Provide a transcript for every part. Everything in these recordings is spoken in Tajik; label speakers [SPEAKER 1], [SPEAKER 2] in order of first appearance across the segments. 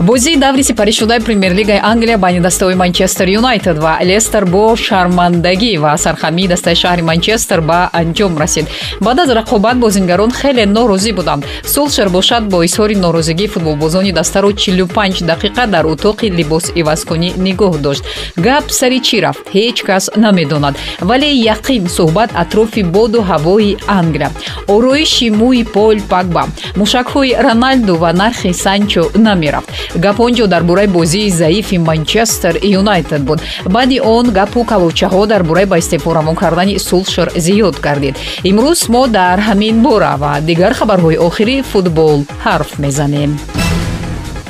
[SPEAKER 1] бозии даври сипаришудаи премер-лигаи англия байни дастаҳои манчестер юнайтед ва лестер бо шармандагӣ ва сархамии дастаи шаҳри манчестер ба анҷом расид. Баъд аз рақобат бозингарон хеле норозӣ буданд. Сулшер бошад бо изҳори норозигии футболбозони дастаро 45 дақиқа дар утоқи либосивазкунӣ нигоҳ дошт. Гап сари чӣ рафт? Ҳеҷ кас намедонад. Вале яқин суҳбат атрофи боду ҳавои англия. Ороиши мӯи пол пагба. Мушакҳои роналду ва нархи санчо намерафт гап он ҷо дар бораи бозии заифи манчестер юнайтед буд. Баъди он гапу каловчаҳо дар бораи ба истеъфо равон кардани сулшер зиёд гардид. Имрӯз мо дар ҳамин бора ва дигар хабарҳои охирии футбол ҳарф мезанем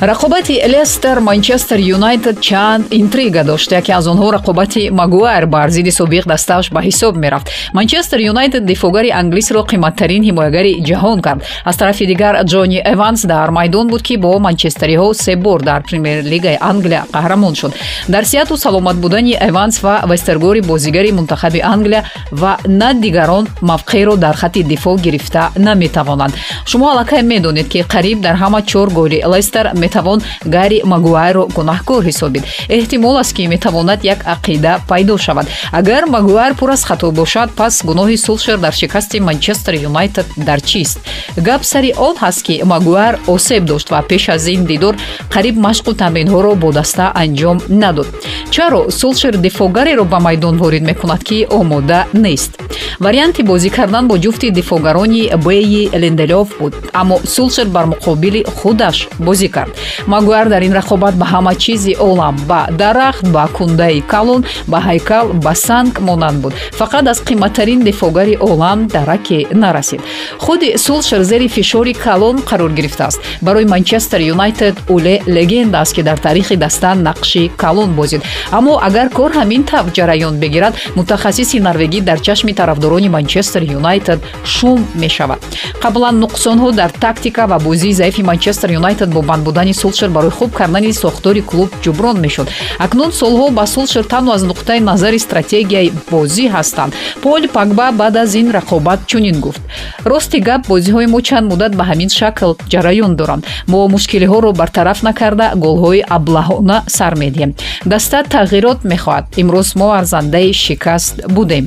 [SPEAKER 1] рақобати лестер манчестер юнайтед чанд интрига дошт. Яке аз онҳо рақобати магуайр бар зидди собиқ дастааш ба ҳисоб мерафт. Манчестер юнайтед дифогари англисро қиматтарин ҳимоягари ҷаҳон кард. Аз тарафи дигар ҷонни эванс дар майдон буд ки бо манчестериҳо се бор дар премер-лигаи англия қаҳрамон шуд. Дар сиҳату саломат будани эванс ва вестергори бозигари мунтахаби англия ва на дигарон мавқеъро дар хатти дифоъ гирифта наметавонанд. Шумо аллакай медонед ки қариб дар ҳама чор голи лестер метавон гари магуайрро гунаҳкор ҳисобид. Эҳтимол аст ки метавонад як ақида пайдо шавад. Агар магуайр пур аз хато бошад пас гуноҳи сулшер дар шикасти манчестер юнайтед дар чист? Гап сари он ҳаст ки магуайр осеб дошт ва пеш аз ин дидор қариб машқу тамринҳоро бо даста анҷом надод. Чаро сулшер дифогареро ба майдон ворид мекунад ки омода нест? Варианти бозӣ кардан бо ҷуфти дифогарони беи ленделёв буд. Аммо сулшер бар муқобили худаш бозӣ кард магуар дар ин рақобат ба ҳама чизи олам ба дарахт ба кундаи калон ба ҳайкал ба санг монанд буд. Фақат аз қиматтарин дифогари олам дараке нарасид. Худи сулшер зери фишори калон қарор гирифтааст. Барои манчестер юнайтед уле легенда аст ки дар таърихи даста нақши калон бозид. Аммо агар кор ҳамин тавр ҷараён бигирад мутахассиси норвегӣ дар чашми тарафдорони манчестер юнайтед шум мешавад. Қаблан нуқсонҳо дар тактика ва бозии заифи манчестер юнайтед бо банд будани сулшер барои хуб кардани сохтори клуб ҷуброн мешуд. Акнун солҳо ба сулшер танҳо аз нуқтаи назари стратегияи бозӣ ҳастанд. Пол пагба баъд аз ин рақобат чунин гуфт. Рости гап бозиҳои мо чанд муддат ба ҳамин шакл ҷараён доранд. Мо мушкилиҳоро бартараф накарда голҳои аблаҳона сар медиҳем. Даста тағйирот мехоҳад. Имрӯз мо арзандаи шикаст будем.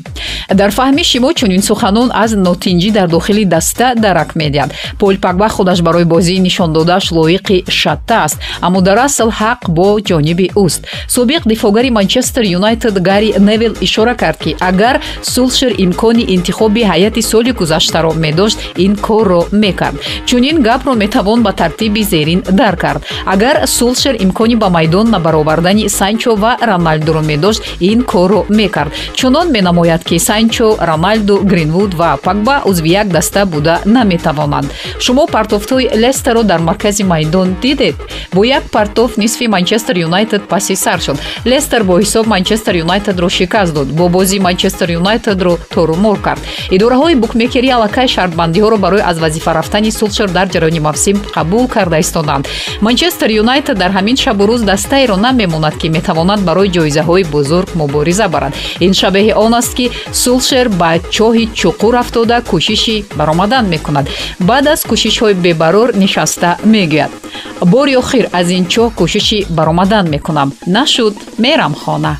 [SPEAKER 1] Дар фаҳми шимо чунин суханон аз нотинҷӣ дар дохили даста дарак медиҳад. Пол пагба худаш барои бозии нишондодааш лоиқи шатта аст аммо дар асл ҳақ бо ҷониби ӯст собиқ дифогари манчестер юнайтед гари невил ишора кард ки агар сулшер имкони интихоби ҳайати соли гузаштаро медошт ин корро мекард. Чунин гапро метавон ба тартиби зерин дар кард. Агар сулшер имкони ба майдон набаровардани санчо ва роналдуро медошт ин корро мекард. Чунон менамояд ки санчо роналду гринвуд ва пагба узви як даста буда наметавонанд. Шумо партофтҳои лестеро дар маркази майдон дидед бо як партоф нисфи манчестер юнайтед паси сар шуд. Лестер бо ҳисоб манчестер юнайтедро шикаст дод бо бозии манчестер юнайтедро торумор кард. Идораҳои букмекерӣ аллакай шартбандиҳоро барои аз вазифа рафтани сулшер дар ҷараёни мавсим қабул карда истоданд манчестер юнайтед дар ҳамин шабу рӯз дастаеро намемонад ки метавонад барои ҷоизаҳои бузург мубориза барад. Ин шабеҳи он аст ки сулшер ба чоҳи чуқур афтода кӯшиши баромадан мекунад. Баъд аз кӯшишҳои бебарор нишаста мегӯяд бори охир аз ин чоҳ кӯшиши баромадан мекунам. Нашуд мерам хона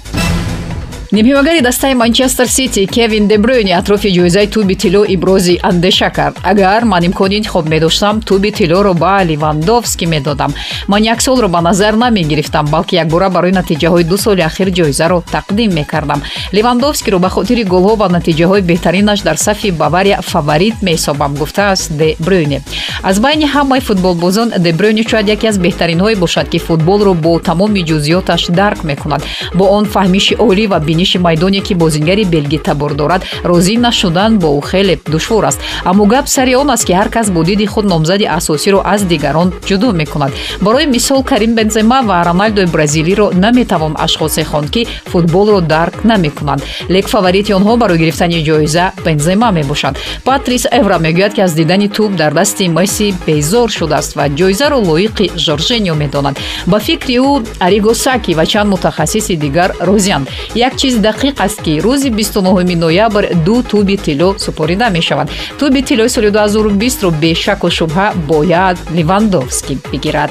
[SPEAKER 1] нимҳимагари дастаи манчестер сити кевин дебрюни атрофи ҷоизаи туби тилло ибрози андеша кард. Агар ман имкони интихоб медоштам туби тиллоро ба ливандовски медодам. Ман як солро ба назар намегирифтам балки якбора барои натиҷаҳои ду соли ахир ҷоизаро тақдим мекардам. Ливандовскиро ба хотири голҳо ва натиҷаҳои беҳтаринаш дар сафи бавария фаворит меҳисобам гуфтааст де брюни аз байни ҳамаи футболбозон де брюни шояд яке аз беҳтаринҳое бошад ки футболро бо тамоми ҷузъиёташ дарк мекунад. Бо он фаҳмиши олӣ ва биниши майдоне ки бозингари белгӣ табор дорад розӣ нашудан бо ӯ хеле душвор аст. Аммо гап сари он аст ки ҳар кас бо диди худ номзади асосиро аз дигарон ҷудо мекунад. Барои мисол карим бензема ва роналдои бразилиро наметавон ашхосе хонд ки футболро дарк намекунанд. Лек фаворити онҳо барои гирифтани ҷоиза бензема мебошад патрис эвра мегӯяд ки аз дидани тӯб дар дасти месси безор шудааст ва ҷоизаро лоиқи жорженио медонад. Ба фикри ӯ аригосаки ва чанд мутахассиси дигар розиянд як чиз дақиқ аст ки рӯзи 29 ноябр ду тӯби тилло супорида мешавад тӯби тиллои соли 2020ро бешаку шубҳа бояд ливандовски бигирад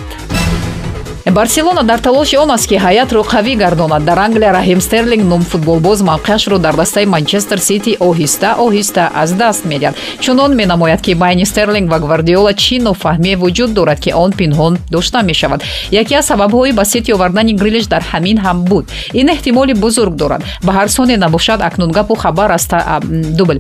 [SPEAKER 1] барселона дар талоши он аст ки ҳайатро қавӣ гардонад. Дар англия раҳим стерлинг номфутболбоз мавқеашро дар дастаи манчестер сити оҳиста оҳиста аз даст медиҳад. Чунон менамояд ки байни стерлинг ва гвардиола чӣ нофаҳмие вуҷуд дорад ки он пинҳон дошта мешавад. Яке аз сабабҳои ба сити овардани грилиш дар ҳамин ҳам буд. Ин эҳтимоли бузург дорад. Ба ҳар соне набошад акнун гапу хабар аст дубл.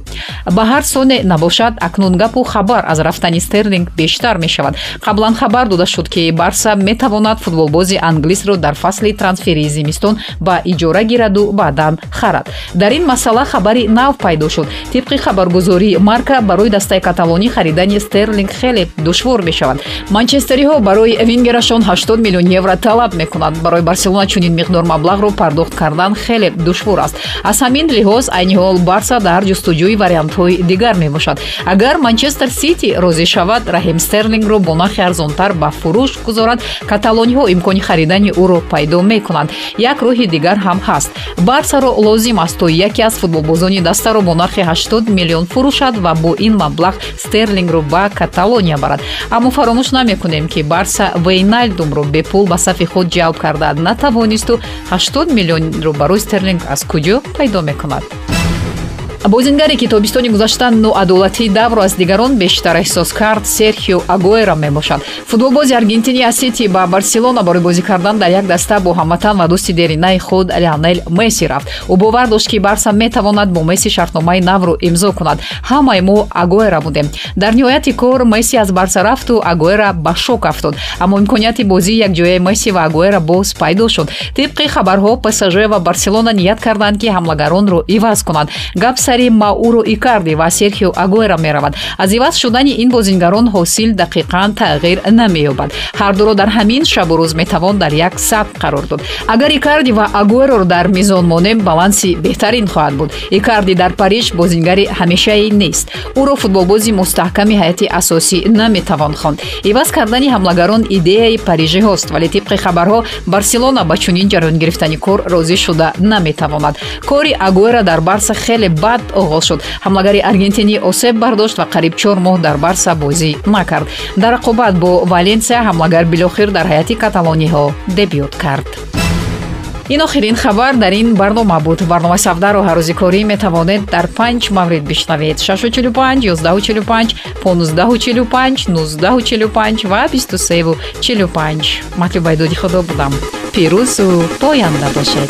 [SPEAKER 1] Ба ҳар соне набошад акнун гапу хабар аз рафтани стерлинг бештар мешавад. Қаблан хабар дода шуд ки барса метавонад футболбози англисро дар фасли трансферии зимистон ба иҷора гираду баъдан харад. Дар ин масъала хабари нав пайдо шуд. Тибқи хабаргузории марка барои дастаи каталонӣ харидани стерлинг хеле душвор мешавад. Манчестериҳо барои вингерашон 80 миллион евро талаб мекунанд. Барои барселона чунин миқдор маблағро пардохт кардан хеле душвор аст. Аз ҳамин лиҳоз айни ҳол барса дар ҷустуҷӯи вариантҳои дигар мебошад. Агар манчестер сити розӣ шавад раҳим стерлингро бо нархи арзонтар ба фурӯш гузорад. Каталониҳо имкони харидани ӯро пайдо мекунанд як роҳи дигар ҳам ҳаст. Барсаро лозим аст то яке аз футболбозони дастаро бо нархи 80 миллион фурӯшад ва бо ин маблағ стерлингро ба каталония барад аммо фаромӯш намекунем ки барса вейналдумро бепул ба сафи худ ҷалб карда. Натавонисту 80 миллионро барои стерлинг аз куҷо пайдо мекунад бозингаре ки тобистони гузашта ноадолатии давро аз дигарон бештар эҳсос кард серхио агуэра мебошад. Футболбози аргентини аз сити ба барселона барои бозӣ кардан дар як даста бо ҳамватан ва дӯсти деринаи худ леонел месси рафт. Ӯ бовар дошт ки барса метавонад бо месси шартномаи навро имзо кунад. Ҳамаи мо агуэра будем. Дар ниҳояти кор месси аз барса рафту агуэра ба шок афтод. Аммо имконияти бозии якҷояи месси ва агуэра боз пайдо шуд. Тибқи хабарҳо псж ва барселона ният карданд ки ҳамлагаронро иваз кунанд. Гап сари мауро икарди ва серхио агуэра меравад. Аз иваз шудани ин бозингарон ҳосил дақиқан тағйир намеёбад. Ҳардуро дар ҳамин шабу рӯз метавон дар як сатҳ қарор дод. Агар икарди ва агуэроро дар мизон монем баланси беҳтарин хоҳад буд. Икарди дар париж бозингари ҳамешаӣ нест. Ӯро футболбози мустаҳками ҳайати асосӣ наметавон хонд. Иваз кардани ҳамлагарон идеяи парижиҳост вале тибқи хабарҳо барселона ба чунин ҷараён гирифтани кор розӣ шуда наметавонад. Кори агуэра дар барса хеле бад бад оғоз шуд. Ҳамлагари аргентинӣ осеб бардошт ва қариб чор моҳ дар барса бозӣ накард. Дар рақобат бо валенсия ҳамлагар билохир дар ҳайати каталониҳо дебют кард. Ин охирин хабар дар ин барнома буд. Барномаи савдаро ҳаррӯзикорӣ метавонед дар панҷ маврид бишнавед. 645 145 1545 1945 ва 2345 матлубайдоди худо будам. Пирӯзу поянда бошед